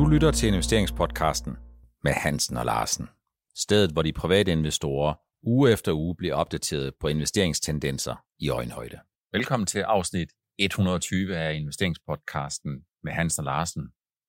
Du lytter til investeringspodcasten med Hansen og Larsen. Stedet, hvor de private investorer uge efter uge bliver opdateret på investeringstendenser i øjenhøjde. Velkommen til afsnit 120 af investeringspodcasten med Hansen og Larsen.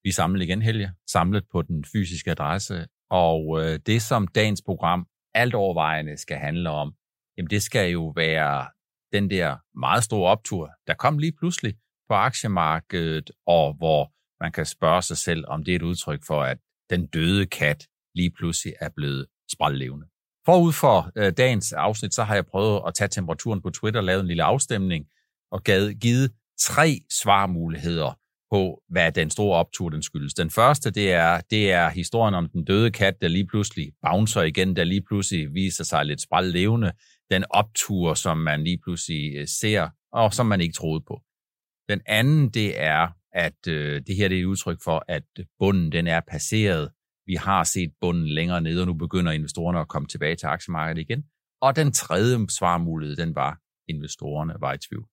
Vi er samlet igen, Helge, samlet på den fysiske adresse, og øh, det som dagens program alt overvejende skal handle om, jamen det skal jo være den der meget store optur, der kom lige pludselig på aktiemarkedet, og hvor man kan spørge sig selv, om det er et udtryk for, at den døde kat lige pludselig er blevet sprællevende. Forud for øh, dagens afsnit, så har jeg prøvet at tage temperaturen på Twitter, lavet en lille afstemning og givet tre svarmuligheder på, hvad den store optur den skyldes. Den første, det er, det er historien om den døde kat, der lige pludselig bouncer igen, der lige pludselig viser sig lidt sprællevende. Den optur, som man lige pludselig øh, ser, og som man ikke troede på. Den anden, det er, at øh, det her det er et udtryk for, at øh, bunden den er passeret. Vi har set bunden længere nede, og nu begynder investorerne at komme tilbage til aktiemarkedet igen. Og den tredje svarmulighed, den var, investorerne var i tvivl.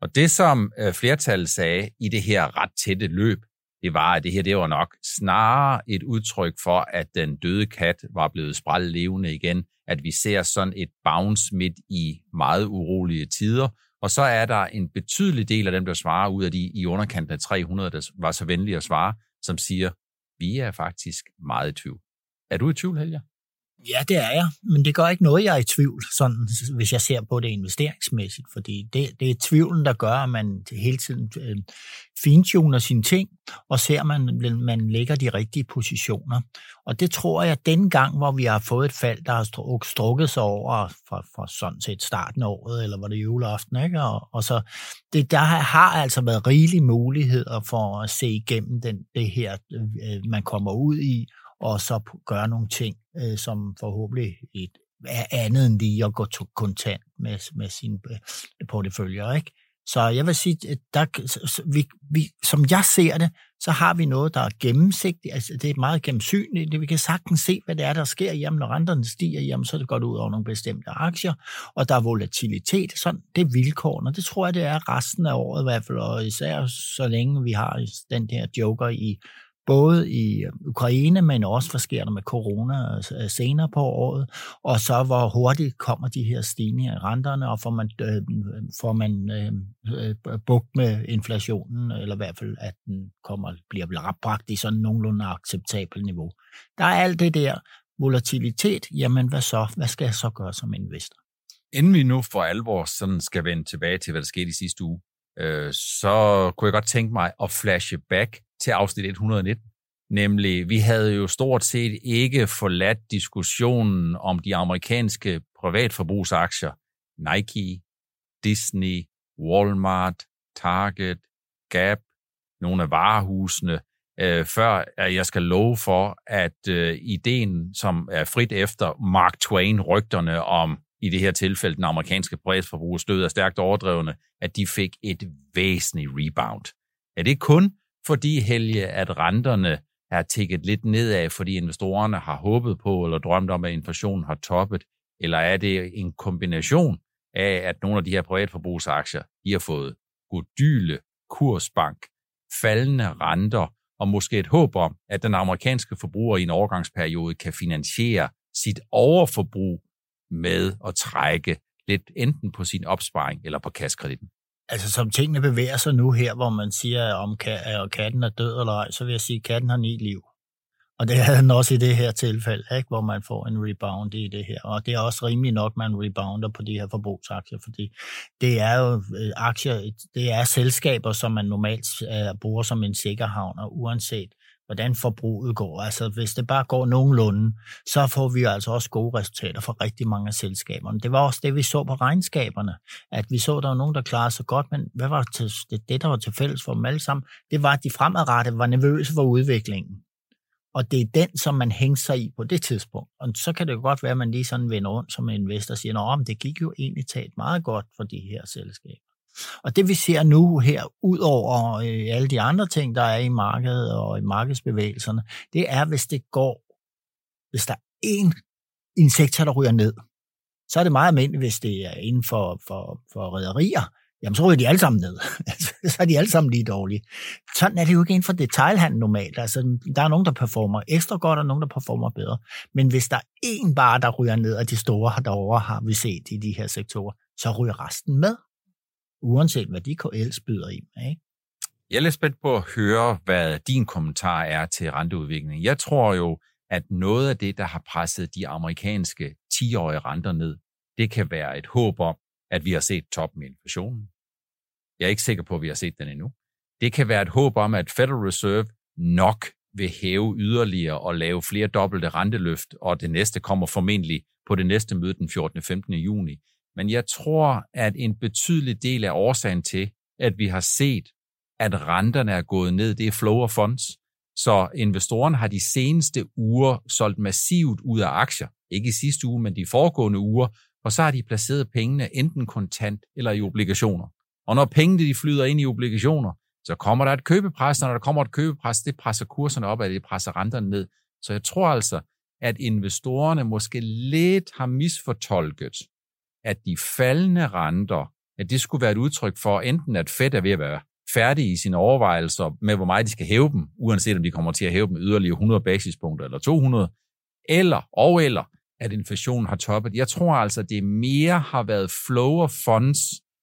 Og det, som øh, flertallet sagde i det her ret tætte løb, det var, at det her det var nok snarere et udtryk for, at den døde kat var blevet sprældt levende igen, at vi ser sådan et bounce midt i meget urolige tider, og så er der en betydelig del af dem, der svarer ud af de i underkanten af 300, der var så venlige at svare, som siger, vi er faktisk meget i tvivl. Er du i tvivl, Helge? Ja, det er jeg, men det gør ikke noget, jeg er i tvivl, sådan, hvis jeg ser på det investeringsmæssigt, fordi det, det er tvivlen, der gør, at man hele tiden øh, fintuner sine ting, og ser, at man, man lægger de rigtige positioner. Og det tror jeg, den gang, hvor vi har fået et fald, der har strukket sig over fra, fra sådan set starten af året, eller var det juleaften, ikke? Og, og så, det, der har altså været rigelige muligheder for at se igennem den, det her, øh, man kommer ud i, og så gøre nogle ting, øh, som forhåbentlig et, er andet end lige at gå til kontant med, med sine øh, portefølje. porteføljer. Ikke? Så jeg vil sige, at der, vi, vi, som jeg ser det, så har vi noget, der er gennemsigtigt. Altså, det er meget gennemsynligt. Vi kan sagtens se, hvad det er, der sker. Jamen, når renterne stiger, jamen, så er det godt ud over nogle bestemte aktier, og der er volatilitet. Sådan, det er vilkårene. Det tror jeg, det er resten af året i hvert fald, og især så længe vi har den der joker i både i øh, Ukraine, men også hvad sker der med corona altså, øh, senere på året, og så hvor hurtigt kommer de her stigninger i renterne, og får man, øh, får man øh, øh bugt med inflationen, eller i hvert fald, at den kommer, bliver bragt i sådan nogenlunde acceptabelt niveau. Der er alt det der volatilitet, jamen hvad så? Hvad skal jeg så gøre som investor? Inden vi nu for alvor sådan skal vende tilbage til, hvad der skete i sidste uge, øh, så kunne jeg godt tænke mig at flashe back til afsnit 119. Nemlig, vi havde jo stort set ikke forladt diskussionen om de amerikanske privatforbrugsaktier. Nike, Disney, Walmart, Target, Gap, nogle af varehusene, øh, før at jeg skal love for, at øh, ideen, som er frit efter Mark Twain-rygterne om, i det her tilfælde, den amerikanske privatforbrug død er stærkt overdrevne, at de fik et væsentligt rebound. Er det kun fordi, Helge, at renterne er tækket lidt nedad, fordi investorerne har håbet på eller drømt om, at inflationen har toppet? Eller er det en kombination af, at nogle af de her privatforbrugsaktier, de har fået godyle, kursbank, faldende renter og måske et håb om, at den amerikanske forbruger i en overgangsperiode kan finansiere sit overforbrug med at trække lidt enten på sin opsparing eller på kaskreditten? Altså som tingene bevæger sig nu her, hvor man siger, om katten er død eller ej, så vil jeg sige, at katten har ni liv. Og det havde den også i det her tilfælde, ikke? hvor man får en rebound i det her. Og det er også rimelig nok, man rebounder på de her forbrugsaktier, fordi det er jo øh, aktier, det er selskaber, som man normalt øh, bruger som en sikkerhavn, og uanset hvordan forbruget går. Altså, hvis det bare går nogenlunde, så får vi altså også gode resultater for rigtig mange af selskaberne. Det var også det, vi så på regnskaberne, at vi så, at der var nogen, der klarede sig godt, men hvad var til, det, det, der var til fælles for dem alle sammen, det var, at de fremadrettet var nervøse for udviklingen. Og det er den, som man hænger sig i på det tidspunkt. Og så kan det jo godt være, at man lige sådan vender rundt som investor og siger, at det gik jo egentlig talt meget godt for de her selskaber. Og det vi ser nu her, ud over øh, alle de andre ting, der er i markedet og i markedsbevægelserne, det er, hvis det går, hvis der er én en sektor, der ryger ned, så er det meget almindeligt, hvis det er inden for, for, for rædderier, jamen så ryger de alle sammen ned. så er de alle sammen lige dårlige. Sådan er det jo ikke inden for detailhandel normalt. Altså, der er nogen, der performer ekstra godt, og nogen, der performer bedre. Men hvis der er én bare, der ryger ned, og de store derovre har vi set i de her sektorer, så ryger resten med. Uanset hvad de ellers byder ind. Ikke? Jeg er lidt spændt på at høre, hvad din kommentar er til renteudviklingen. Jeg tror jo, at noget af det, der har presset de amerikanske 10-årige renter ned, det kan være et håb om, at vi har set toppen i inflationen. Jeg er ikke sikker på, at vi har set den endnu. Det kan være et håb om, at Federal Reserve nok vil hæve yderligere og lave flere dobbelte renteløft, og det næste kommer formentlig på det næste møde den 14. og 15. juni. Men jeg tror, at en betydelig del af årsagen til, at vi har set, at renterne er gået ned, det er flow of funds. Så investorerne har de seneste uger solgt massivt ud af aktier. Ikke i sidste uge, men de foregående uger, og så har de placeret pengene enten kontant eller i obligationer. Og når pengene de flyder ind i obligationer, så kommer der et købepres, og når der kommer et købepres, det presser kurserne op, og det presser renterne ned. Så jeg tror altså, at investorerne måske lidt har misfortolket, at de faldende renter, at det skulle være et udtryk for enten, at Fed er ved at være færdige i sine overvejelser med, hvor meget de skal hæve dem, uanset om de kommer til at hæve dem yderligere 100 basispunkter eller 200, eller og eller at inflationen har toppet. Jeg tror altså, at det mere har været flow of funds,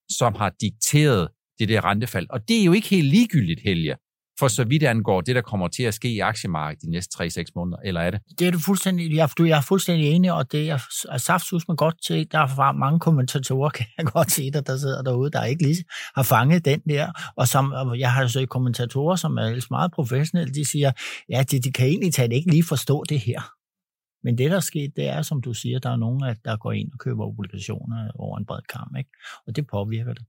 som har dikteret det der rentefald. Og det er jo ikke helt ligegyldigt, Helge, for så vidt angår det, der kommer til at ske i aktiemarkedet de næste 3-6 måneder, eller er det? Det er du fuldstændig, jeg, du, jeg er fuldstændig enig, og det er, er saftsus med godt til. Der er mange kommentatorer, kan jeg godt se, der, der sidder derude, der ikke lige har fanget den der. Og som, jeg har så kommentatorer, som er meget professionelle, de siger, ja, de, de kan egentlig tage det ikke lige forstå det her. Men det, der er sket, det er, som du siger, der er nogen, der går ind og køber obligationer over en bred kamp, ikke? og det påvirker det.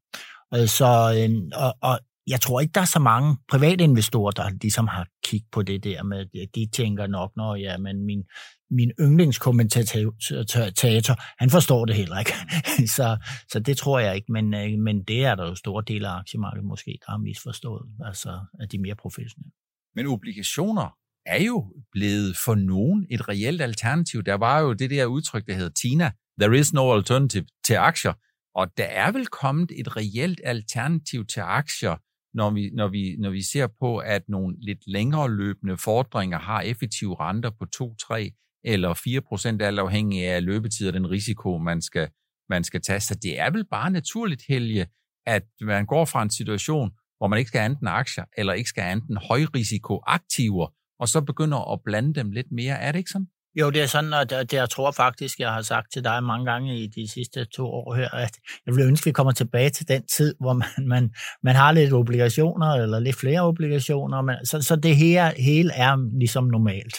Øh, så, øhm, og, og jeg tror ikke, der er så mange private investorer, der ligesom har kigget på det der med, de tænker nok, når ja, men min, min yndlingskommentator, han forstår det heller ikke. så, så det tror jeg ikke, men, øh, men det er der jo store dele af aktiemarkedet måske, der har misforstået, altså at de mere professionelle. Men obligationer er jo blevet for nogen et reelt alternativ. Der var jo det der udtryk, der hedder TINA, there is no alternative til aktier, og der er vel kommet et reelt alternativ til aktier, når vi, når vi, når vi ser på, at nogle lidt længere løbende fordringer har effektive renter på 2, 3 eller 4 procent, alt afhængig af løbetid og den risiko, man skal, man skal tage. Så det er vel bare naturligt, Helge, at man går fra en situation, hvor man ikke skal enten aktier, eller ikke skal enten højrisikoaktiver, og så begynder at blande dem lidt mere. Er det ikke sådan? Jo, det er sådan, og det, jeg tror faktisk, jeg har sagt til dig mange gange i de sidste to år her, at jeg vil ønske, at vi kommer tilbage til den tid, hvor man, man, man har lidt obligationer, eller lidt flere obligationer, men, så, så det her hele er ligesom normalt.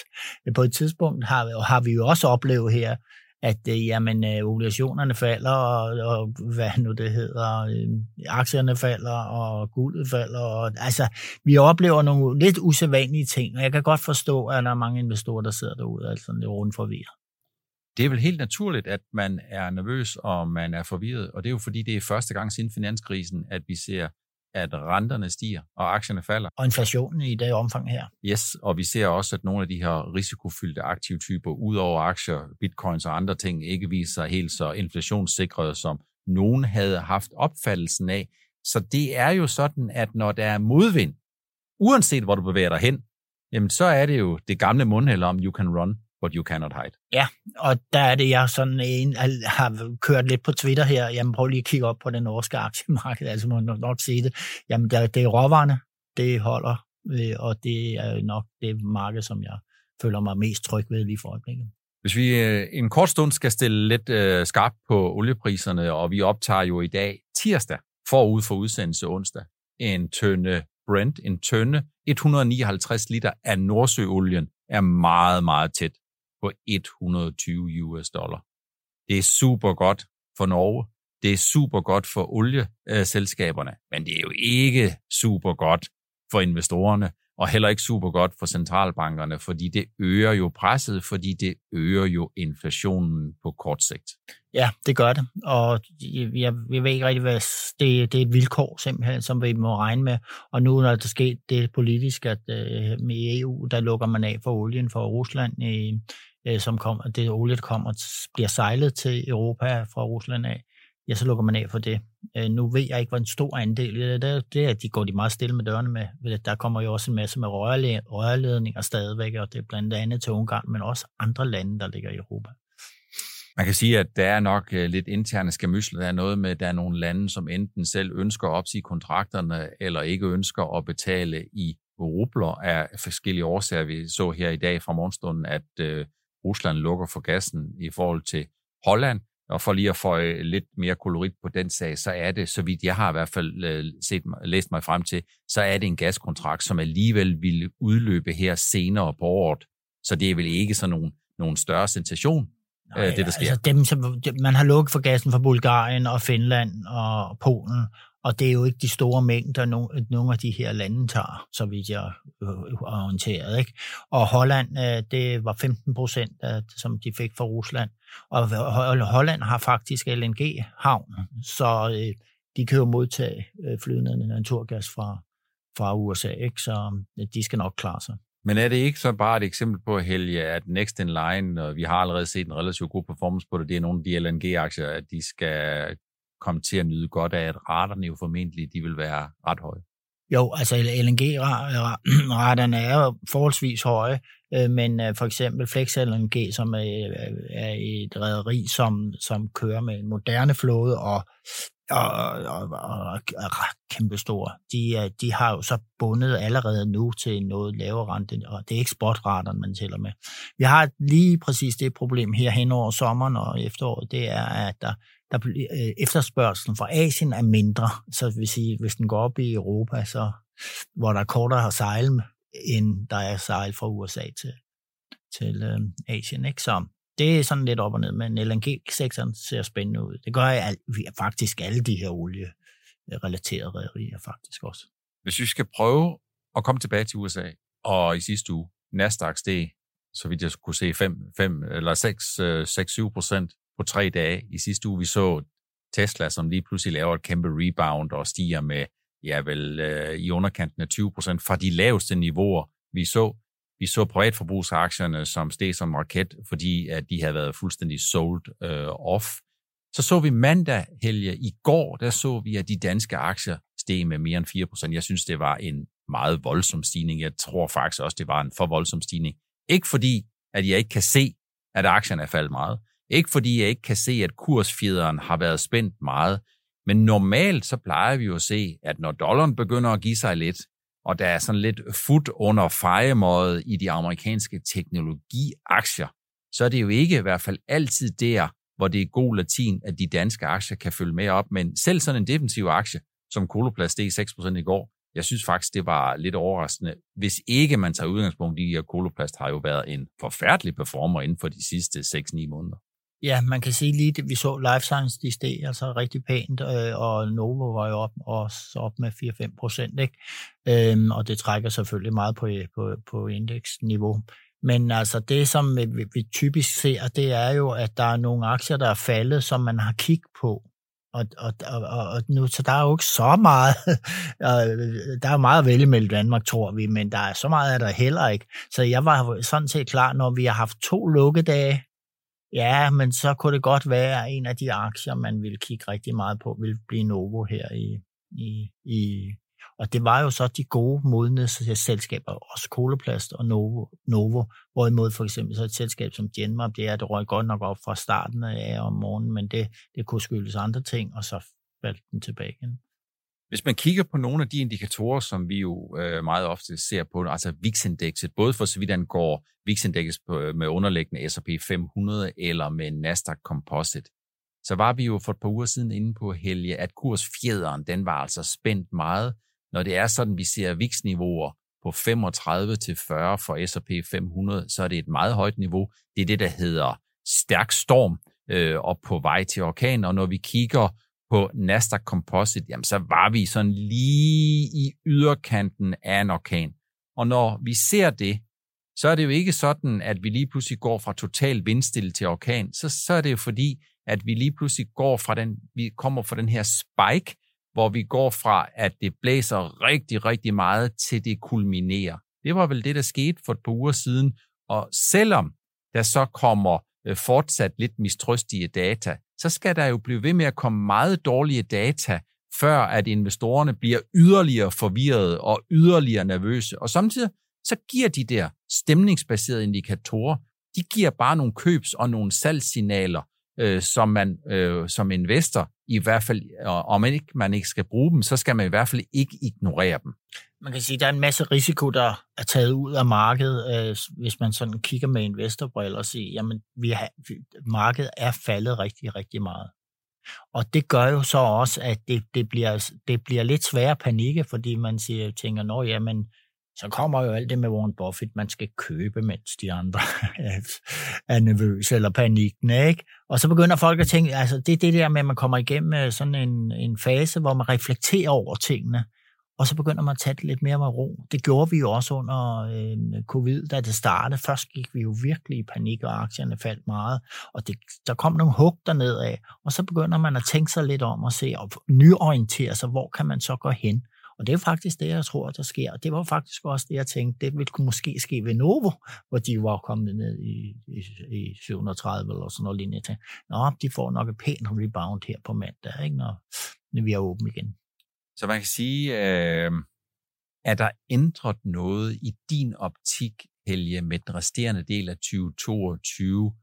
På et tidspunkt har, har vi jo også oplevet her, at øh, jamen, øh, obligationerne falder, og, og hvad nu det hedder, øh, aktierne falder, og guldet falder. Og, altså, vi oplever nogle lidt usædvanlige ting, og jeg kan godt forstå, at der er mange investorer, der sidder derude, altså lidt rundt forvirret. Det er vel helt naturligt, at man er nervøs, og man er forvirret, og det er jo fordi, det er første gang siden finanskrisen, at vi ser at renterne stiger, og aktierne falder. Og inflationen i det omfang her. Yes, og vi ser også, at nogle af de her risikofyldte aktivtyper, ud over aktier, bitcoins og andre ting, ikke viser sig helt så inflationssikrede, som nogen havde haft opfattelsen af. Så det er jo sådan, at når der er modvind, uanset hvor du bevæger dig hen, jamen så er det jo det gamle mundhæld om, you can run, what you cannot hide. Ja, og der er det, jeg sådan en, har kørt lidt på Twitter her. Jamen prøv lige at kigge op på den norske aktiemarked, altså må nok se det. Jamen der, det er råvarerne, det holder, øh, og det er nok det marked, som jeg føler mig mest tryg ved lige for øjeblikket. Hvis vi øh, en kort stund skal stille lidt uh, skarpt på oliepriserne, og vi optager jo i dag tirsdag forud for udsendelse onsdag en tønde Brent, en tønde 159 liter af Nordsøolien er meget, meget tæt på 120 US dollar. Det er super godt for Norge. Det er super godt for olieselskaberne, men det er jo ikke super godt for investorerne, og heller ikke super godt for centralbankerne, fordi det øger jo presset, fordi det øger jo inflationen på kort sigt. Ja, det gør det, og jeg, jeg ved ikke rigtig, hvad det, det er et vilkår simpelthen, som vi må regne med. Og nu når der sket det politisk, at øh, med EU, der lukker man af for olien for Rusland, i, øh, som kom, det olie, der kommer, bliver sejlet til Europa fra Rusland af, ja, så lukker man af for det. Øh, nu ved jeg ikke, hvor en stor andel det er. Det er, at de går de meget stille med dørene med. Der kommer jo også en masse med rørledninger stadigvæk, og det er blandt andet til Ungarn, men også andre lande, der ligger i Europa. Man kan sige, at der er nok øh, lidt interne skamysler. Der er noget med, at der er nogle lande, som enten selv ønsker at opsige kontrakterne, eller ikke ønsker at betale i rubler af forskellige årsager. Vi så her i dag fra morgenstunden, at øh, Rusland lukker for gassen i forhold til Holland. Og for lige at få lidt mere kolorit på den sag, så er det, så vidt jeg har i hvert fald øh, set, læst mig frem til, så er det en gaskontrakt, som alligevel ville udløbe her senere på året. Så det er vel ikke sådan nogen, nogen større sensation, Nej, øh, det der sker. Altså dem, som, man har lukket for gassen fra Bulgarien og Finland og Polen, og det er jo ikke de store mængder, nogle af de her lande tager, så vidt jeg øh, øh, er orienteret. Ikke? Og Holland, øh, det var 15 procent, som de fik fra Rusland. Og Holland har faktisk LNG-havn, så de kan jo modtage flydende naturgas fra, fra USA, ikke? så de skal nok klare sig. Men er det ikke så bare et eksempel på, Helge, at Next in Line, og vi har allerede set en relativt god performance på det, det er nogle af de LNG-aktier, at de skal komme til at nyde godt af, at raterne jo formentlig de vil være ret høje. Jo, altså LNG-raterne er jo forholdsvis høje, øh, men øh, for eksempel Flex LNG, som øh, er, et rederi, som, som kører med en moderne flåde og og, og, og er kæmpe. De, de har jo så bundet allerede nu til noget lavere rente, og det er ikke spotraterne, man tæller med. Vi har lige præcis det problem her hen over sommeren og efteråret, det er, at der, der øh, efterspørgselen fra Asien er mindre. Så det vil sige, hvis den går op i Europa, så hvor der er kortere har sejle, end der er sejl fra USA til, til øh, Asien. Ikke? Så det er sådan lidt op og ned, men LNG-sektoren ser spændende ud. Det gør jeg faktisk alle de her olie-relaterede rædderier faktisk også. Hvis vi skal prøve at komme tilbage til USA, og i sidste uge, Nasdaq steg, så vidt jeg kunne se, 5, 5 eller 6-7 øh, procent på tre dage. I sidste uge, vi så Tesla, som lige pludselig laver et kæmpe rebound og stiger med, ja vel, øh, i underkanten af 20 procent fra de laveste niveauer, vi så. Vi så privatforbrugsaktierne, som steg som raket, fordi at de havde været fuldstændig sold øh, off. Så så vi mandag, Helge, i går, der så vi, at de danske aktier steg med mere end 4 procent. Jeg synes, det var en meget voldsom stigning. Jeg tror faktisk også, det var en for voldsom stigning. Ikke fordi, at jeg ikke kan se, at aktierne er faldet meget. Ikke fordi jeg ikke kan se, at kursfjederen har været spændt meget. Men normalt så plejer vi jo at se, at når dollaren begynder at give sig lidt, og der er sådan lidt fod under fejemåde i de amerikanske teknologiaktier, så er det jo ikke i hvert fald altid der, hvor det er god latin, at de danske aktier kan følge med op. Men selv sådan en defensiv aktie, som Coloplast steg 6% i går, jeg synes faktisk, det var lidt overraskende. Hvis ikke man tager udgangspunkt i, at Coloplast har jo været en forfærdelig performer inden for de sidste 6-9 måneder. Ja, man kan sige lige, at vi så Life Science, de steg altså rigtig pænt, øh, og Novo var jo op, også op med 4-5 procent, ikke? Øhm, og det trækker selvfølgelig meget på, på, på indeksniveau. Men altså det, som vi, vi typisk ser, det er jo, at der er nogle aktier, der er faldet, som man har kig på. Og, og, og, og nu, så der er jo ikke så meget, der er meget at vælge mellem Danmark, tror vi, men der er så meget af der heller ikke. Så jeg var sådan set klar, når vi har haft to lukkedage, Ja, men så kunne det godt være, at en af de aktier, man ville kigge rigtig meget på, ville blive Novo her i, i, i og det var jo så de gode modne selskaber, også Koloplast og Novo, Novo, hvorimod for eksempel så et selskab som Genmap, det er, det røg godt nok op fra starten af om morgenen, men det, det kunne skyldes andre ting, og så faldt den tilbage igen. Hvis man kigger på nogle af de indikatorer, som vi jo øh, meget ofte ser på, altså VIX-indekset, både for så vidt angår VIX-indekset øh, med underliggende S&P 500 eller med Nasdaq Composite, så var vi jo for et par uger siden inde på Helge, at kursfjederen, den var altså spændt meget. Når det er sådan, vi ser VIX-niveauer på 35 til 40 for S&P 500, så er det et meget højt niveau. Det er det, der hedder stærk storm øh, op på vej til orkan, og når vi kigger på Nasdaq Composite, jamen så var vi sådan lige i yderkanten af en orkan. Og når vi ser det, så er det jo ikke sådan, at vi lige pludselig går fra total vindstille til orkan. Så, så er det jo fordi, at vi lige pludselig går fra den, vi kommer fra den her spike, hvor vi går fra, at det blæser rigtig, rigtig meget, til det kulminerer. Det var vel det, der skete for et par uger siden. Og selvom der så kommer øh, fortsat lidt mistrøstige data, så skal der jo blive ved med at komme meget dårlige data, før at investorerne bliver yderligere forvirrede og yderligere nervøse. Og samtidig så giver de der stemningsbaserede indikatorer, de giver bare nogle købs- og nogle salgssignaler, øh, som man øh, som investor i hvert fald, og om man ikke, man ikke skal bruge dem, så skal man i hvert fald ikke ignorere dem. Man kan sige, at der er en masse risiko, der er taget ud af markedet, øh, hvis man sådan kigger med investorbriller og siger, jamen vi har, markedet er faldet rigtig, rigtig meget. Og det gør jo så også, at det, det, bliver, det bliver lidt sværere panikke, fordi man siger, tænker, nå jamen, så kommer jo alt det med Warren Buffett, man skal købe, mens de andre er nervøse eller panikken, ikke? Og så begynder folk at tænke, altså det er det der med, at man kommer igennem øh, sådan en, en fase, hvor man reflekterer over tingene, og så begynder man at tage det lidt mere med ro. Det gjorde vi jo også under øh, covid, da det startede. Først gik vi jo virkelig i panik, og aktierne faldt meget, og det, der kom nogle hug derned af, og så begynder man at tænke sig lidt om og se, og nyorientere sig, hvor kan man så gå hen? Og det er faktisk det, jeg tror, der sker. Og det var faktisk også det, jeg tænkte, det ville kunne måske ske ved Novo, hvor de var kommet ned i, i, i 730 eller sådan noget lignende til. Nå, de får nok et pænt rebound her på mandag, ikke, når, når vi er åbne igen. Så man kan sige, øh, er der ændret noget i din optik, Helge, med den resterende del af 2022,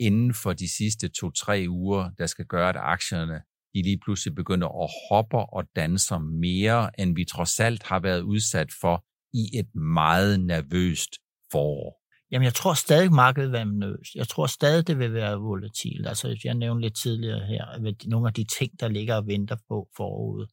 inden for de sidste to-tre uger, der skal gøre, at aktierne de lige pludselig begynder at hoppe og danse mere, end vi trods alt har været udsat for i et meget nervøst forår? Jamen, jeg tror stadig, markedet vil være nervøst. Jeg tror stadig, det vil være volatilt. Altså, jeg nævnte lidt tidligere her, nogle af de ting, der ligger og venter på forude.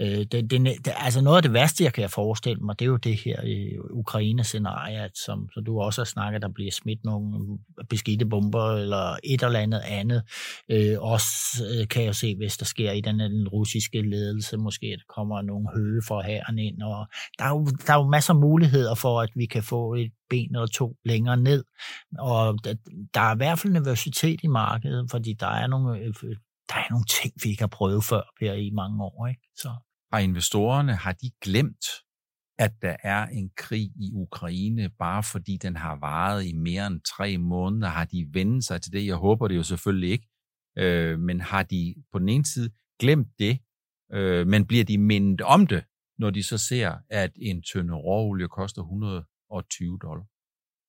Øh, det, det, det, altså noget af det værste, jeg kan forestille mig, det er jo det her øh, Ukraine-scenarie, som, som du også har snakket, der bliver smidt nogle beskidte bomber eller et eller andet andet. Øh, også øh, kan jeg se, hvis der sker i den, den russiske ledelse, måske der kommer nogle høge for herren ind. Og der, er jo, der er jo masser af muligheder for, at vi kan få et ben eller to længere ned. Og der, der er i hvert fald nervøsitet i markedet, fordi der er nogle øh, der er nogle ting, vi ikke har prøvet før her i mange år. Ikke? Så har investorerne, har de glemt, at der er en krig i Ukraine, bare fordi den har varet i mere end tre måneder? Har de vendt sig til det? Jeg håber det jo selvfølgelig ikke. Øh, men har de på den ene side glemt det, øh, men bliver de mindet om det, når de så ser, at en tønde råolie koster 120 dollar?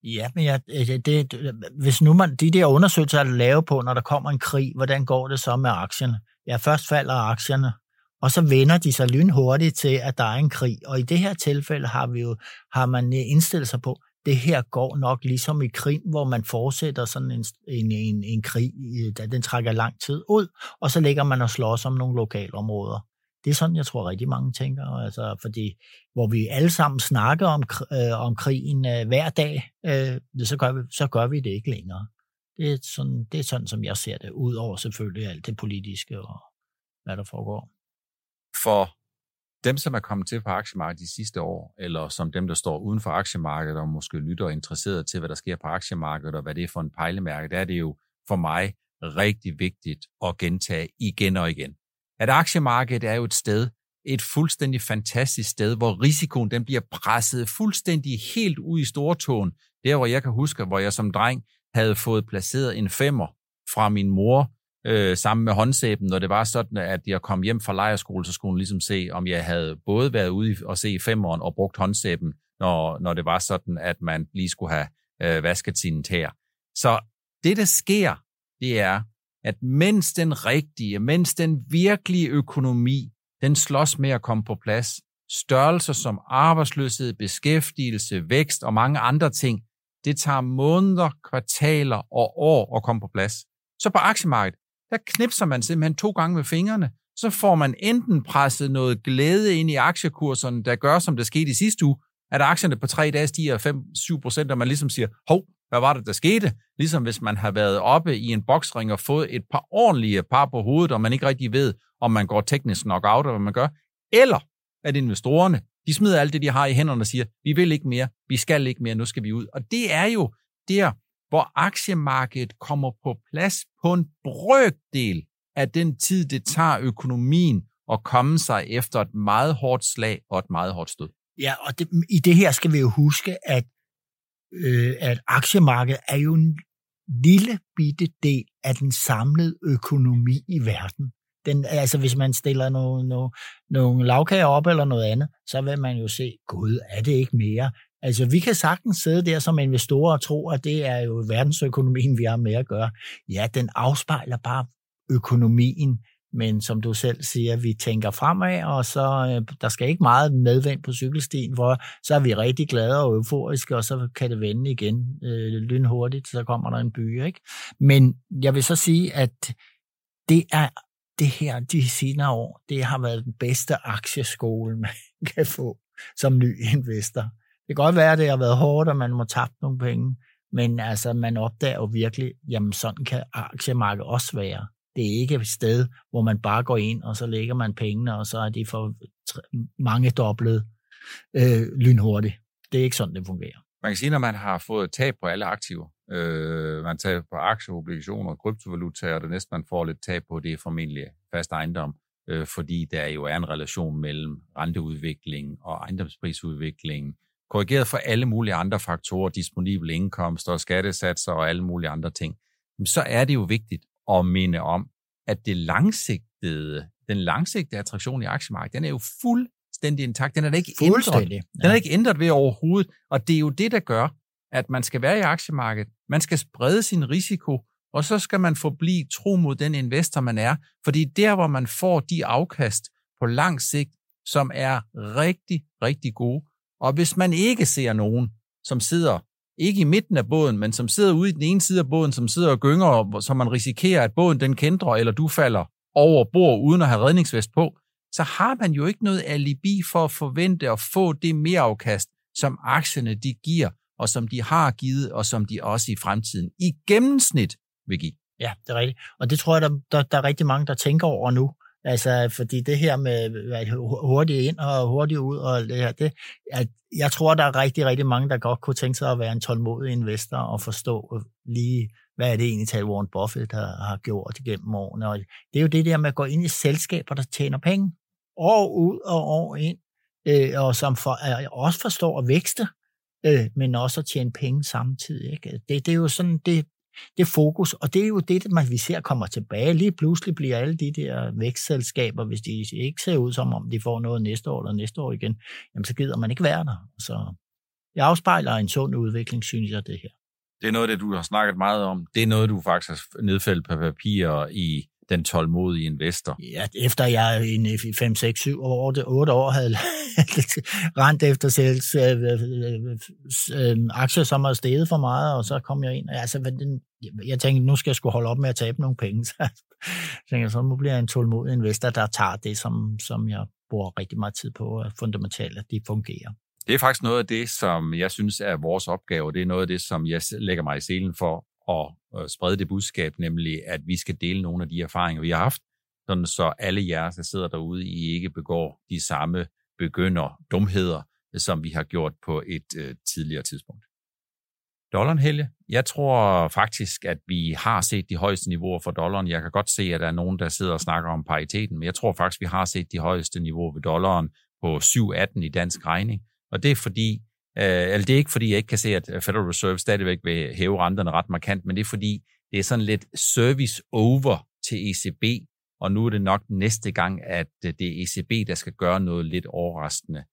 Ja, men ja, altså, det, det, hvis nu man, de der undersøgelser er lavet på, når der kommer en krig, hvordan går det så med aktierne? Ja, først falder aktierne, og så vender de sig lynhurtigt til, at der er en krig. Og i det her tilfælde har, vi jo, har man øh, indstillet sig på, det her går nok ligesom i krig, hvor man fortsætter sådan en, en, en, en krig, øh, da den trækker lang tid ud, og så ligger man og slås om nogle lokalområder. Det er sådan, jeg tror rigtig mange tænker, altså, fordi hvor vi alle sammen snakker om, øh, om krigen øh, hver dag, øh, så, gør vi, så gør vi det ikke længere. Det er, sådan, det er sådan, som jeg ser det, ud over selvfølgelig alt det politiske og hvad der foregår for dem, som er kommet til på aktiemarkedet de sidste år, eller som dem, der står uden for aktiemarkedet og måske lytter og interesseret til, hvad der sker på aktiemarkedet og hvad det er for en pejlemærke, der er det jo for mig rigtig vigtigt at gentage igen og igen. At aktiemarkedet er jo et sted, et fuldstændig fantastisk sted, hvor risikoen den bliver presset fuldstændig helt ud i stortåen. Der, hvor jeg kan huske, hvor jeg som dreng havde fået placeret en femmer fra min mor øh, sammen med håndsæben, når det var sådan, at jeg kom hjem fra lejerskole, så skulle hun ligesom se, om jeg havde både været ude og se femåren og brugt håndsæben, når, når det var sådan, at man lige skulle have øh, vasket sine tæer. Så det, der sker, det er, at mens den rigtige, mens den virkelige økonomi, den slås med at komme på plads, størrelser som arbejdsløshed, beskæftigelse, vækst og mange andre ting, det tager måneder, kvartaler og år at komme på plads. Så på aktiemarkedet, der knipser man simpelthen to gange med fingrene, så får man enten presset noget glæde ind i aktiekurserne, der gør, som det skete i sidste uge, at aktierne på tre dage stiger 5-7 procent, og man ligesom siger, hov, hvad var det, der skete? Ligesom hvis man har været oppe i en boksring og fået et par ordentlige par på hovedet, og man ikke rigtig ved, om man går teknisk nok out, eller hvad man gør. Eller at investorerne, de smider alt det, de har i hænderne og siger, vi vil ikke mere, vi skal ikke mere, nu skal vi ud. Og det er jo der, hvor aktiemarkedet kommer på plads på en brøkdel af den tid, det tager økonomien at komme sig efter et meget hårdt slag og et meget hårdt stød. Ja, og det, i det her skal vi jo huske, at, øh, at aktiemarkedet er jo en lille bitte del af den samlede økonomi i verden. Den, altså hvis man stiller nogle, nogle, nogle lavkager op eller noget andet, så vil man jo se, gud, er det ikke mere? Altså vi kan sagtens sidde der som investorer og tro, at det er jo verdensøkonomien, vi har med at gøre. Ja, den afspejler bare økonomien, men som du selv siger, vi tænker fremad, og så øh, der skal ikke meget medvind på cykelstien, hvor så er vi rigtig glade og euforiske, og så kan det vende igen øh, lynhurtigt, så kommer der en by. Ikke? Men jeg vil så sige, at det er det her de senere år, det har været den bedste aktieskole, man kan få som ny investor. Det kan godt være, at det har været hårdt, og man må tabe nogle penge, men altså, man opdager jo virkelig, jamen sådan kan aktiemarkedet også være. Det er ikke et sted, hvor man bare går ind, og så lægger man pengene, og så er de for mange doblet øh, lynhurtigt. Det er ikke sådan, det fungerer. Man kan sige, når man har fået tab på alle aktiver, øh, man tager på aktier, obligationer, kryptovalutaer, og det næste, man får lidt tab på, det er formentlig fast ejendom, øh, fordi der jo er en relation mellem renteudvikling og ejendomsprisudvikling, korrigeret for alle mulige andre faktorer, disponible indkomster, skattesatser og alle mulige andre ting, så er det jo vigtigt at minde om, at det langsigtede, den langsigtede attraktion i aktiemarkedet, den er jo fuldstændig intakt. Den er da ikke ændret. Den er ikke ændret ved overhovedet. Og det er jo det, der gør, at man skal være i aktiemarkedet. Man skal sprede sin risiko, og så skal man forblive tro mod den investor, man er. Fordi der, hvor man får de afkast på lang sigt, som er rigtig, rigtig gode. Og hvis man ikke ser nogen, som sidder ikke i midten af båden, men som sidder ude i den ene side af båden, som sidder og gynger, så man risikerer, at båden den kendrer, eller du falder over bord uden at have redningsvest på, så har man jo ikke noget alibi for at forvente at få det mere afkast, som aktierne de giver, og som de har givet, og som de også i fremtiden i gennemsnit vil give. Ja, det er rigtigt. Og det tror jeg, der, der, der er rigtig mange, der tænker over nu. Altså, fordi det her med hurtigt ind og hurtigt ud, og det her, det, at jeg tror, der er rigtig, rigtig mange, der godt kunne tænke sig at være en tålmodig investor og forstå lige, hvad er det egentlig, tal Warren Buffett har, har gjort igennem årene. Og det er jo det der med at gå ind i selskaber, der tjener penge, år ud og år ind, øh, og som for, øh, også forstår at vækste, øh, men også at tjene penge samtidig. Ikke? Det, det er jo sådan, det, det fokus, og det er jo det, man vi ser kommer tilbage. Lige pludselig bliver alle de der vækstselskaber, hvis de ikke ser ud som om, de får noget næste år eller næste år igen, jamen så gider man ikke være der. Så jeg afspejler en sund udvikling, synes jeg, det her. Det er noget af det, du har snakket meget om. Det er noget, du faktisk har nedfældet på papir i den tålmodige investor? Ja, efter jeg i 5, 6, 7 år, 8 år havde rent efter selv øh, øh, øh, aktier, som har steget for meget, og så kom jeg ind. Altså, jeg tænkte, nu skal jeg skulle holde op med at tabe nogle penge. Så jeg tænkte, så nu bliver jeg en tålmodig investor, der tager det, som, som jeg bruger rigtig meget tid på, fundamentalt, at det fungerer. Det er faktisk noget af det, som jeg synes er vores opgave. Det er noget af det, som jeg lægger mig i selen for at øh, sprede det budskab, nemlig at vi skal dele nogle af de erfaringer, vi har haft, sådan så alle jer, der sidder derude, I ikke begår de samme begynder dumheder, som vi har gjort på et øh, tidligere tidspunkt. Dollaren, Helge, jeg tror faktisk, at vi har set de højeste niveauer for dollaren. Jeg kan godt se, at der er nogen, der sidder og snakker om pariteten, men jeg tror faktisk, vi har set de højeste niveauer ved dollaren på 7,18 i dansk regning. Og det er fordi, Øh, eller det er ikke, fordi jeg ikke kan se, at øh, Federal Reserve stadigvæk vil hæve renterne ret markant, men det er fordi, det er sådan lidt service over til ECB, og nu er det nok næste gang, at øh, det er ECB, der skal gøre noget lidt overraskende.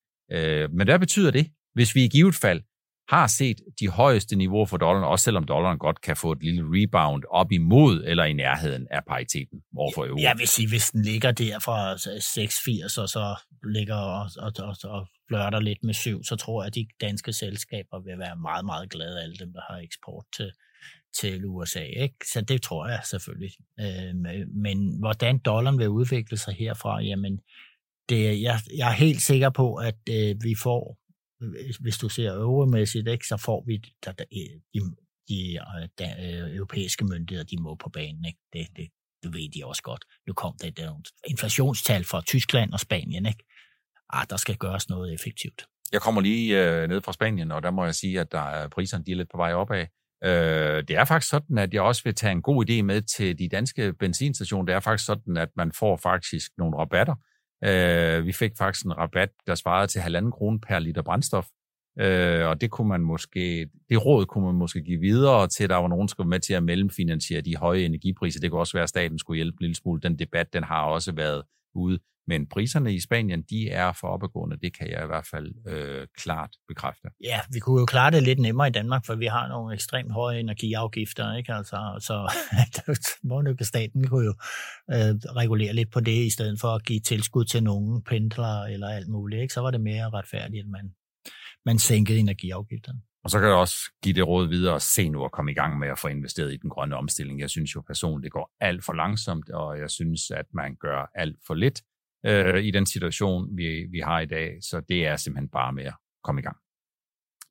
Men hvad betyder det? Hvis vi i givet fald har set de højeste niveauer for dollaren, også selvom dollaren godt kan få et lille rebound op imod eller i nærheden af pariteten overfor euro. Jeg vil sige, hvis den ligger der fra 6,80 og så ligger og, og, og, og flørter lidt med 7, så tror jeg, at de danske selskaber vil være meget, meget glade, alle dem, der har eksport til, til USA. Ikke? Så det tror jeg selvfølgelig. Øh, men hvordan dollaren vil udvikle sig herfra, jamen, det, jeg, jeg er helt sikker på, at øh, vi får hvis du ser euromæssigt, ikke, så får vi der, der, øh, de, de øh, der, øh, europæiske myndigheder, de må på banen. Ikke? Det, det, det ved de også godt. Nu kom der et inflationstal fra Tyskland og Spanien. Ikke? Ah, der skal gøres noget effektivt. Jeg kommer lige øh, ned fra Spanien, og der må jeg sige, at der er priserne de er lidt på vej opad. Øh, det er faktisk sådan, at jeg også vil tage en god idé med til de danske benzinstationer. Det er faktisk sådan, at man får faktisk nogle rabatter Øh, vi fik faktisk en rabat, der svarede til halvanden krone per liter brændstof. Øh, og det kunne man måske, det råd kunne man måske give videre til, at der var nogen, der skulle med til at mellemfinansiere de høje energipriser. Det kunne også være, at staten skulle hjælpe en lille smule. Den debat, den har også været ude. Men priserne i Spanien, de er for opadgående. Det kan jeg i hvert fald øh, klart bekræfte. Ja, vi kunne jo klare det lidt nemmere i Danmark, for vi har nogle ekstremt høje energiafgifter, ikke? Altså, så staten kunne jo øh, regulere lidt på det, i stedet for at give tilskud til nogen pendler eller alt muligt, ikke? Så var det mere retfærdigt, at man, man sænkede energiafgifterne. Og så kan jeg også give det råd videre og se nu at komme i gang med at få investeret i den grønne omstilling. Jeg synes jo personligt, det går alt for langsomt, og jeg synes, at man gør alt for lidt øh, i den situation, vi, vi har i dag. Så det er simpelthen bare med at komme i gang.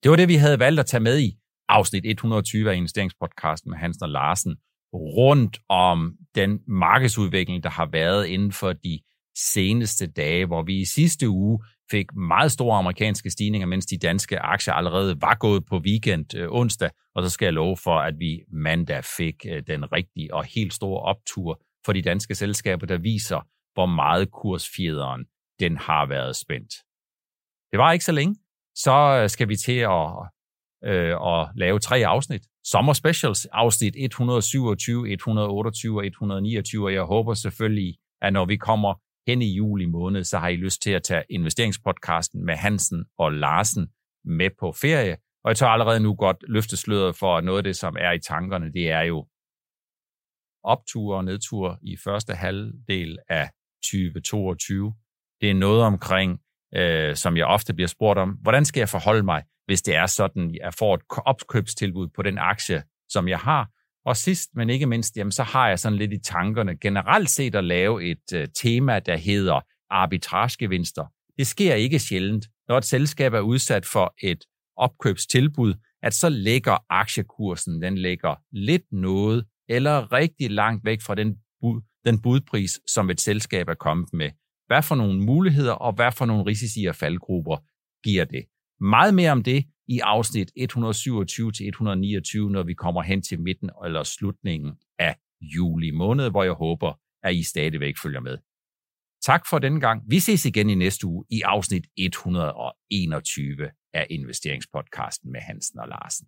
Det var det, vi havde valgt at tage med i afsnit 120 af investeringspodcasten med Hans og Larsen, rundt om den markedsudvikling, der har været inden for de seneste dage, hvor vi i sidste uge fik meget store amerikanske stigninger, mens de danske aktier allerede var gået på weekend øh, onsdag, og så skal jeg love for, at vi mandag fik øh, den rigtige og helt store optur for de danske selskaber, der viser, hvor meget kursfjederen den har været spændt. Det var ikke så længe. Så øh, skal vi til at, øh, at lave tre afsnit. Sommer Specials, afsnit 127, 128 og 129, og jeg håber selvfølgelig, at når vi kommer hen i juli måned, så har I lyst til at tage investeringspodcasten med Hansen og Larsen med på ferie. Og jeg tør allerede nu godt løfte sløret for noget af det, som er i tankerne, det er jo optur og nedtur i første halvdel af 2022. Det er noget omkring, øh, som jeg ofte bliver spurgt om, hvordan skal jeg forholde mig, hvis det er sådan, at jeg får et opkøbstilbud på den aktie, som jeg har. Og sidst, men ikke mindst, jamen, så har jeg sådan lidt i tankerne generelt set at lave et øh, tema, der hedder arbitragegevinster. Det sker ikke sjældent, når et selskab er udsat for et opkøbstilbud, at så lægger aktiekursen, den ligger lidt noget eller rigtig langt væk fra den bud, den budpris, som et selskab er kommet med. Hvad for nogle muligheder og hvad for nogle risici og faldgrupper giver det? Meget mere om det i afsnit 127-129, når vi kommer hen til midten eller slutningen af juli måned, hvor jeg håber, at I stadigvæk følger med. Tak for denne gang. Vi ses igen i næste uge i afsnit 121 af investeringspodcasten med Hansen og Larsen.